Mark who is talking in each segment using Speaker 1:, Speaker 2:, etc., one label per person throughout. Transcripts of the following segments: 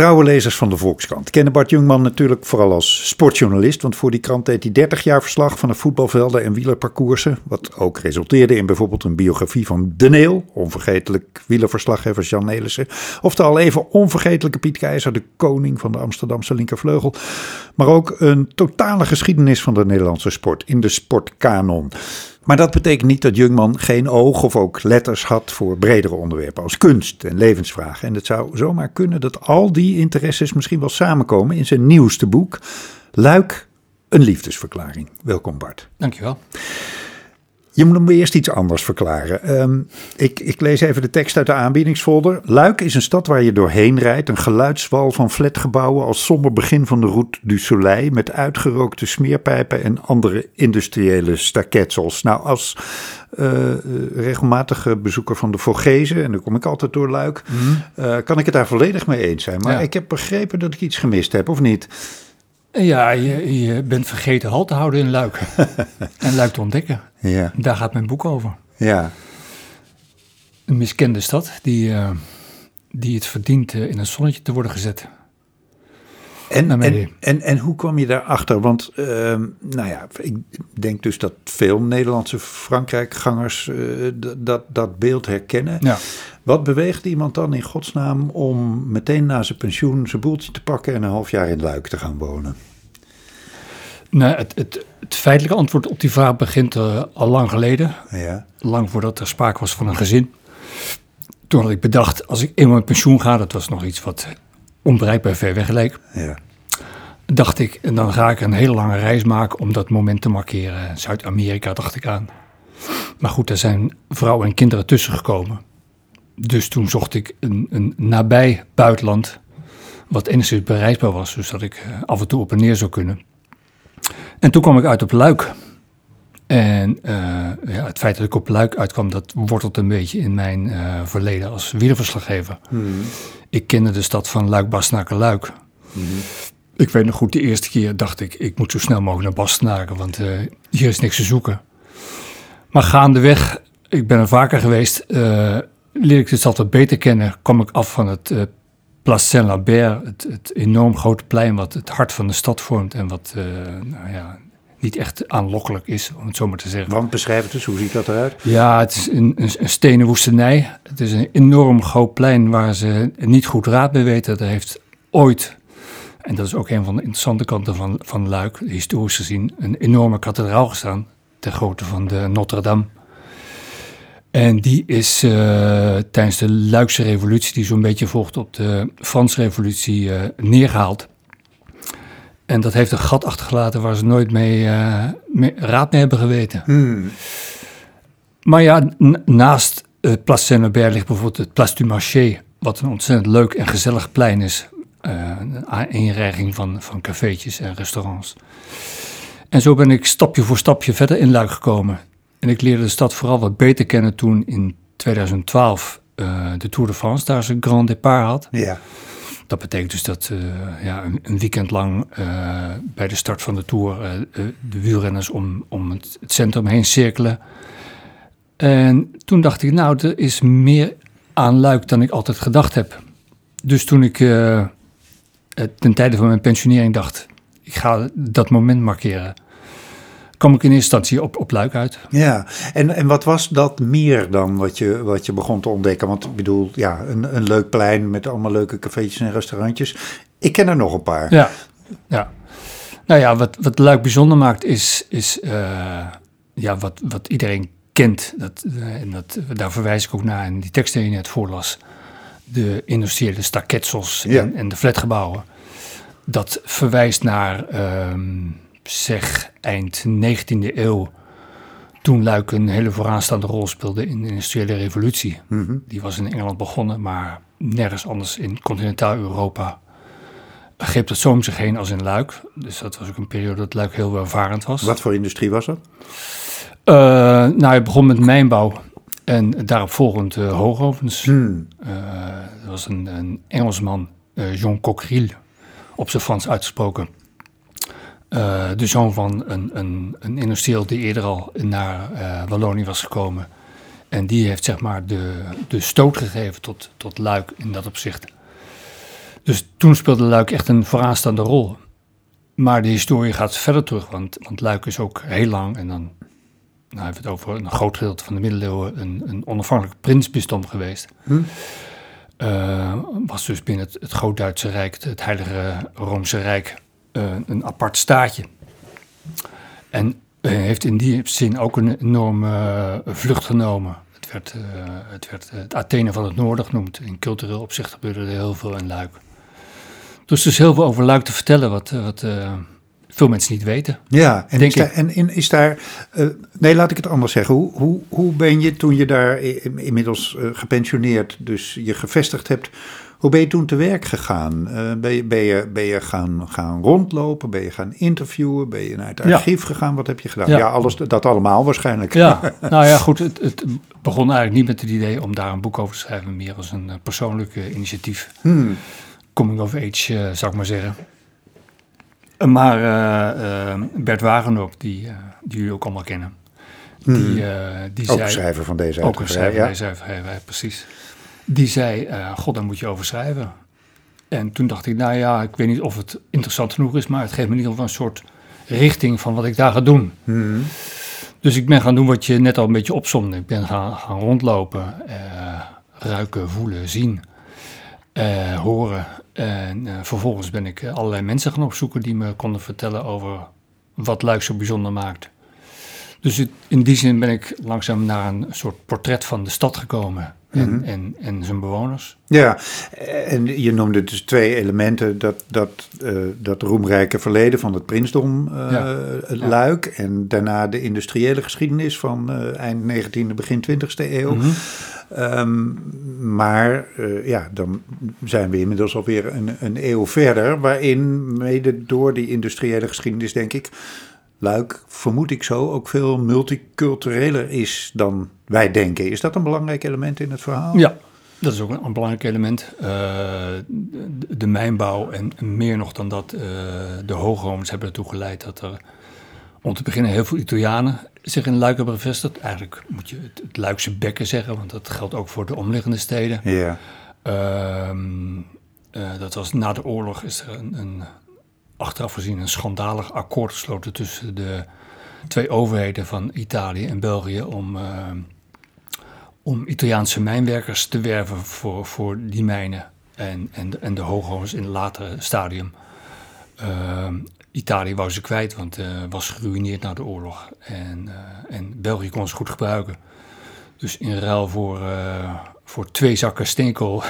Speaker 1: Trouwe lezers van de Volkskrant kennen Bart Jungman natuurlijk vooral als sportjournalist. Want voor die krant deed hij 30 jaar verslag van de voetbalvelden en wielerparcoursen. Wat ook resulteerde in bijvoorbeeld een biografie van De Neel. Onvergetelijk wielerverslaggever Jan Nelissen. Of de al even onvergetelijke Piet Keizer, de koning van de Amsterdamse linkervleugel. Maar ook een totale geschiedenis van de Nederlandse sport in de sportkanon. Maar dat betekent niet dat Jungman geen oog of ook letters had voor bredere onderwerpen als kunst en levensvragen. En het zou zomaar kunnen dat al die interesses misschien wel samenkomen in zijn nieuwste boek, Luik, een liefdesverklaring. Welkom Bart.
Speaker 2: Dankjewel.
Speaker 1: Je moet me eerst iets anders verklaren. Um, ik, ik, lees even de tekst uit de aanbiedingsfolder. Luik is een stad waar je doorheen rijdt. Een geluidswal van flatgebouwen als somber begin van de Route du Soleil... met uitgerookte smeerpijpen en andere industriële staketsels. Nou, als uh, regelmatige bezoeker van de Vogezen... en dan kom ik altijd door Luik... Mm. Uh, kan ik het daar volledig mee eens zijn. Maar ja. ik heb begrepen dat ik iets gemist heb, of niet?
Speaker 2: Ja, je, je, bent vergeten halt te houden in Luik. en Luik te ontdekken. Ja. Daar gaat mijn boek over.
Speaker 1: Ja.
Speaker 2: Een miskende stad die, uh, die het verdient uh, in een zonnetje te worden gezet.
Speaker 1: En, en, en, en, hoe kwam je daarachter? Want uh, nou ja, ik denk dus dat veel Nederlandse Frankrijkgangers uh, dat, dat beeld herkennen.
Speaker 2: Ja.
Speaker 1: Wat beweegt iemand dan in godsnaam om meteen na zijn pensioen zijn boeltje te pakken en een half jaar in Luik te gaan wonen?
Speaker 2: Nou, het, het, het feitelijke antwoord op die vraag begint uh, al lang geleden.
Speaker 1: Ja.
Speaker 2: Lang voordat er sprake was van een gezin. Toen had ik bedacht, als ik eenmaal in pensioen ga, dat was nog iets wat onbereikbaar ver weg leek.
Speaker 1: Ja.
Speaker 2: Dacht ik, en dan ga ik een hele lange reis maken om dat moment te markeren. Zuid-Amerika dacht ik aan. Maar goed, er zijn vrouwen en kinderen tussen gekomen. Dus toen zocht ik een, een nabij buitenland, wat enigszins bereisbaar was, dus dat ik af en toe op en neer zou kunnen. En toen kwam ik uit op Luik. En uh, ja, het feit dat ik op Luik uitkwam, dat wortelt een beetje in mijn uh, verleden als wielerverslaggever.
Speaker 1: Hmm.
Speaker 2: Ik kende de stad van Luik-Bastenaken-Luik.
Speaker 1: Hmm.
Speaker 2: Ik weet nog goed, de eerste keer dacht ik, ik moet zo snel mogelijk naar Bastenaken, want uh, hier is niks te zoeken. Maar gaandeweg, ik ben er vaker geweest, leer ik de stad wat beter kennen. Kwam ik af van het Place Saint-Lambert, het, het, enorm grote plein wat het hart van de stad vormt en wat nou ja, niet echt aanlokkelijk is, om het zo maar te zeggen.
Speaker 1: Want beschrijf het eens, hoe ziet dat eruit?
Speaker 2: Ja, het is een, een, een stenen woestenij. Het is een enorm groot plein waar ze niet goed raad mee weten. Er heeft ooit, en dat is ook een van de interessante kanten van, van Luik, historisch gezien, een enorme kathedraal gestaan, ter grootte van de Notre-Dame. En die is uh, tijdens de Luikse revolutie, die zo'n beetje volgt op de Franse revolutie, uh, neergehaald. En dat heeft een gat achtergelaten waar ze nooit mee, uh, mee raad mee hebben geweten.
Speaker 1: Hmm.
Speaker 2: Maar ja, naast uh, Place Saint-Lambert ligt bijvoorbeeld het Place du Marché, wat een ontzettend leuk en gezellig plein is. een inreiging van, van cafeetjes en restaurants. En zo ben ik stapje voor stapje verder in Luik gekomen. En ik leerde de stad vooral wat beter kennen toen in 2012 uh, de Tour de France daar zijn grand départ had.
Speaker 1: Ja.
Speaker 2: Dat betekent dus dat uh, ja, een, een, weekend lang uh, bij de start van de Tour de wielrenners om, om het, het, centrum heen cirkelen. En toen dacht ik, nou, er is meer aan Luik dan ik altijd gedacht heb. Dus toen ik ten tijde van mijn pensionering dacht, ik ga dat moment markeren kwam ik in eerste instantie op, op Luik uit.
Speaker 1: Ja, en, en wat was dat meer dan wat je, wat je begon te ontdekken? Want ik bedoel, ja, een, een leuk plein met allemaal leuke cafeetjes en restaurantjes. Ik ken er nog een paar.
Speaker 2: Ja, ja. Nou ja, wat, wat Luik bijzonder maakt is, is uh, ja, wat, wat iedereen kent. Dat, uh, en dat, daar verwijs ik ook naar in die tekst die je net voorlas. De industriële staketsels
Speaker 1: Ja.
Speaker 2: en, en de flatgebouwen. Dat verwijst naar... Um, zeg eind 19e eeuw, toen Luik een hele vooraanstaande rol speelde in de industriële revolutie.
Speaker 1: Mm -hmm.
Speaker 2: Die was in Engeland begonnen, maar nergens anders in continentaal Europa greep dat zo om zich heen als in Luik. Dus dat was ook een periode dat Luik heel welvarend was.
Speaker 1: Wat voor industrie was dat?
Speaker 2: Uh, nou, het begon met mijnbouw en daarop volgend uh, hoogovens.
Speaker 1: Hmm.
Speaker 2: Uh, er was een, een Engelsman, John Cockerill, op zijn Frans uitgesproken. Uh, de zoon van een, een, een industrieel die eerder al naar uh, Wallonië was gekomen. En die heeft zeg maar de, de stoot gegeven tot, tot Luik in dat opzicht. Dus toen speelde Luik echt een vooraanstaande rol. Maar de historie gaat verder terug, want, want Luik is ook heel lang, en dan nou hebben we het over een groot gedeelte van de middeleeuwen, een, een onafhankelijk prinsbisdom geweest.
Speaker 1: Hm?
Speaker 2: Uh, was dus binnen het, het Groot-Duitse Rijk, het Heilige Roomse Rijk, een apart staatje. En uh, heeft in die zin ook een enorme vlucht genomen. Het werd, het werd het Athene van het Noorden genoemd. In cultureel opzicht gebeurde er heel veel in Luik. Dus er is heel veel over Luik te vertellen, wat, wat veel mensen niet weten.
Speaker 1: Ja, en, is daar, en, is daar. Uh, nee, laat ik het anders zeggen. Hoe, hoe, hoe ben je toen je daar inmiddels uh, gepensioneerd, dus je gevestigd hebt. Hoe ben je toen te werk gegaan? Uh, ben je, ben je, ben je gaan, gaan rondlopen? Ben je gaan interviewen? Ben je naar het archief ja. gegaan? Wat heb je gedaan? Ja, ja alles, dat allemaal waarschijnlijk.
Speaker 2: Ja, nou ja, goed. Het, het, begon eigenlijk niet met het idee om daar een boek over te schrijven, meer als een persoonlijk initiatief.
Speaker 1: Hmm.
Speaker 2: Coming of age, zou ik maar zeggen. Maar uh, uh, Bert Wagenop, die, uh, die jullie ook allemaal kennen. Die,
Speaker 1: mm. die ook zei, schrijver van deze
Speaker 2: Ook een schrijver van deze uitgeverij, precies. Die zei, god, daar moet je over schrijven. En toen dacht ik, nou ja, ik weet niet of het interessant genoeg is... maar het geeft me in ieder geval een soort richting van wat ik daar ga doen.
Speaker 1: Mm.
Speaker 2: Dus ik ben gaan doen wat je net al een beetje opzomde. Ik ben gaan, gaan rondlopen, ruiken, voelen, zien, horen... En uh, vervolgens ben ik allerlei mensen gaan opzoeken die me konden vertellen over wat Luik zo bijzonder maakt. Dus het, in die zin ben ik langzaam naar een soort portret van de stad gekomen en, mm -hmm. en, en zijn bewoners.
Speaker 1: Ja, en je noemde dus twee elementen. Dat, dat, uh, dat roemrijke verleden van het prinsdom uh, ja. Luik... en daarna de industriële geschiedenis van eind 19e, begin 20e eeuw...
Speaker 2: Mhm.
Speaker 1: Um, maar uh, ja, dan zijn we inmiddels alweer een, een eeuw verder, waarin mede door die industriële geschiedenis, denk ik, Luik, vermoed ik zo, ook veel multicultureler is dan wij denken. Is dat een belangrijk element in het verhaal?
Speaker 2: Ja, dat is ook een, een belangrijk element. Uh, de, de, mijnbouw en, meer nog dan dat, uh, de hoogromers hebben ertoe geleid dat er om te beginnen heel veel Italianen zich in Luik hebben gevestigd. Eigenlijk moet je het, het Luikse bekken zeggen, want dat geldt ook voor de omliggende steden.
Speaker 1: Ja.
Speaker 2: Um, uh, dat was na de oorlog is er een, een, achteraf gezien een schandalig akkoord gesloten tussen de twee overheden van Italië en België om, uh, om Italiaanse mijnwerkers te werven voor, voor die mijnen en, en, en de hoogovens in het latere stadium. Uh, Italië wou ze kwijt, want uh, was geruineerd na de oorlog. En, en België kon ze goed gebruiken. Dus in ruil voor, voor twee zakken steenkool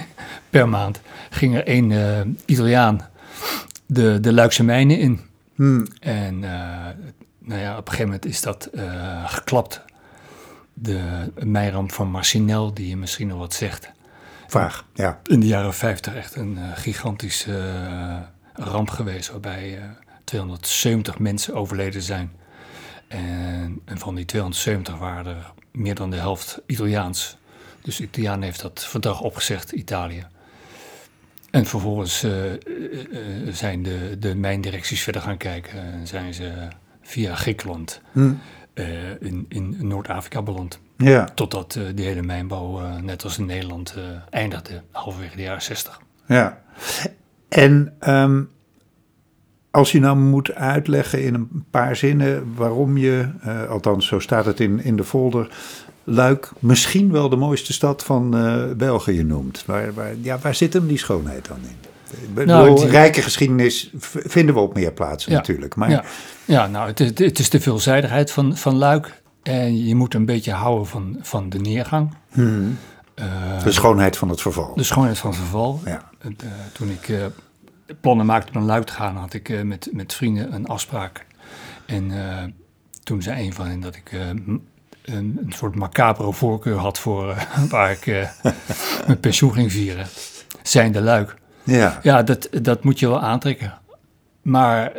Speaker 2: per maand ging er één Italiaan de, de Luikse mijnen in.
Speaker 1: Hmm.
Speaker 2: En nou ja, op een gegeven moment is dat geklapt. De mijnramp van Marcinel, die je misschien nog wat zegt.
Speaker 1: Vaag, ja.
Speaker 2: In de jaren 50 echt een gigantisch ramp geweest waarbij uh, 270 mensen overleden zijn. En, en, van die 270 waren er meer dan de helft Italiaans. Dus Italiaan heeft dat verdrag opgezegd, Italië. En vervolgens uh, uh, zijn de, de mijndirecties verder gaan kijken. En zijn ze via Griekenland
Speaker 1: hm.
Speaker 2: in, in Noord-Afrika beland.
Speaker 1: Ja.
Speaker 2: Totdat die hele mijnbouw, net als in Nederland, eindigde halverwege de jaren 60.
Speaker 1: Ja. En um, als je nou moet uitleggen in een paar zinnen waarom je, uh, althans zo staat het in, in de folder, Luik misschien wel de mooiste stad van uh, België noemt. Waar, waar, ja, waar zit hem die schoonheid dan in? Nou, rijke geschiedenis vinden we op meer plaatsen
Speaker 2: ja,
Speaker 1: natuurlijk. Maar...
Speaker 2: Ja, ja nou, het is, het is de veelzijdigheid van, van Luik. En je moet een beetje houden van, van de neergang.
Speaker 1: Hmm. Uh, de schoonheid van het verval.
Speaker 2: De schoonheid van het verval.
Speaker 1: Ja.
Speaker 2: Uh, toen ik uh, plannen maakte om naar Luik te gaan, had ik met, met vrienden een afspraak. En toen zei een van hen dat ik een, een, soort macabere voorkeur had voor waar ik mijn pensioen ging vieren. Zijn de Luik.
Speaker 1: Ja,
Speaker 2: ja dat, dat moet je wel aantrekken. Maar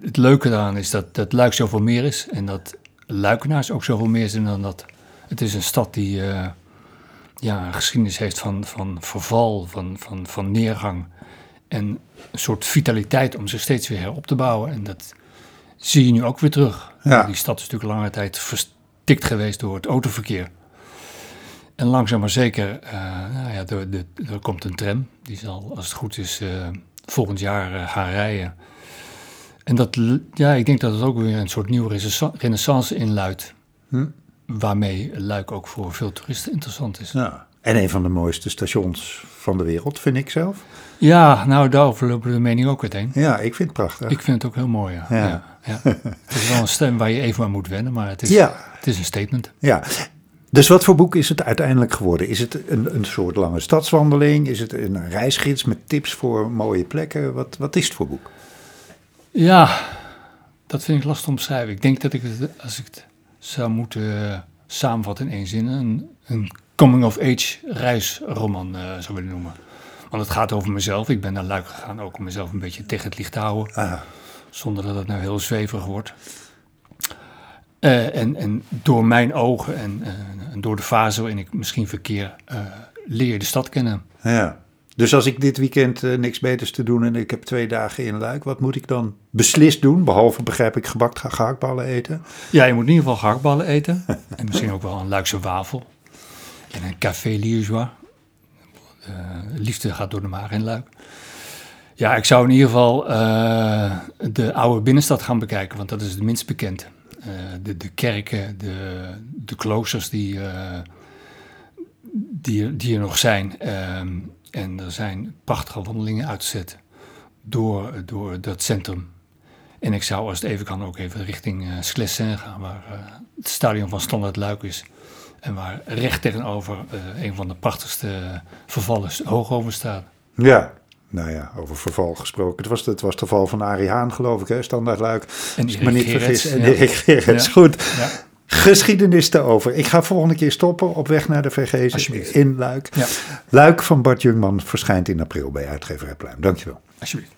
Speaker 2: het leuke daaraan is dat, dat Luik zoveel meer is. En dat Luikenaars ook zoveel meer zijn dan dat. Het is een stad die uh, ja, een geschiedenis heeft van, van verval, van, van, van neergang. En een soort vitaliteit om zich steeds weer herop te bouwen. En dat zie je nu ook weer terug.
Speaker 1: Ja.
Speaker 2: Die stad is natuurlijk lange tijd getikt geweest door het autoverkeer. En langzaam maar zeker, uh, nou ja, er, de, er, komt een tram. Die zal, als het goed is, uh, volgend jaar uh, gaan rijden. En dat, ja, ik denk dat het ook weer een soort nieuwe renaissance inluidt. Hm? Waarmee Luik ook voor veel toeristen interessant is.
Speaker 1: Ja. En een van de mooiste stations van de wereld, vind ik zelf.
Speaker 2: Ja, nou, daarover lopen de mening ook uiteen.
Speaker 1: Ja, ik vind het prachtig.
Speaker 2: Ik vind het ook heel mooi, ja. ja. ja, het is wel een stem waar je even aan moet wennen, maar het is, ja. Het is een statement.
Speaker 1: Ja, dus wat voor boek is het uiteindelijk geworden? Is het een, een soort lange stadswandeling? Is het een reisgids met tips voor mooie plekken? Wat, wat is het voor boek?
Speaker 2: Ja, dat vind ik lastig om te beschrijven. Ik denk dat ik het, als ik het zou moeten samenvatten in één zin, een, een coming-of-age reisroman uh, zou willen noemen. Want het gaat over mezelf. Ik ben naar Luik gegaan ook om mezelf een beetje tegen het licht te houden. Ah. Zonder dat het nou heel zweverig wordt. Uh, en, en door mijn ogen en, uh, en, door de fase waarin ik misschien verkeer, leer je de stad kennen.
Speaker 1: Ja. Dus als ik dit weekend niks beters te doen en ik heb twee dagen in Luik, wat moet ik dan beslist doen? Behalve, begrijp ik, gebakt gehaktballen eten?
Speaker 2: Ja, je moet in ieder geval gehaktballen eten. en misschien ook wel een Luikse wafel. En een café Liégeois. Uh, liefde gaat door de maag in Luik. Ja, ik zou in ieder geval uh, de oude binnenstad gaan bekijken, want dat is het minst bekend. Uh, de, de kerken, de, de kloosters die, die, die er nog zijn. Ehm, en er zijn prachtige wandelingen uitgezet door, door dat centrum. En ik zou, als het even kan, ook even richting uh, Sclessin gaan, waar het stadion van Standard Luik is. En waar recht tegenover een van de prachtigste vervallen over staat.
Speaker 1: Ja, nou ja, over verval gesproken. Het was, het was de val van Arie Haan, geloof ik, hè? Standaard Luik.
Speaker 2: En Erik me niet vergis.
Speaker 1: En Erik Gerrits, goed. Ja. Geschiedenis te over. Ik ga volgende keer stoppen op weg naar de VG's in Luik. Ja. Luik van Bart Jungman verschijnt in april bij uitgeverij Pluim. Dankjewel.
Speaker 2: Alsjeblieft.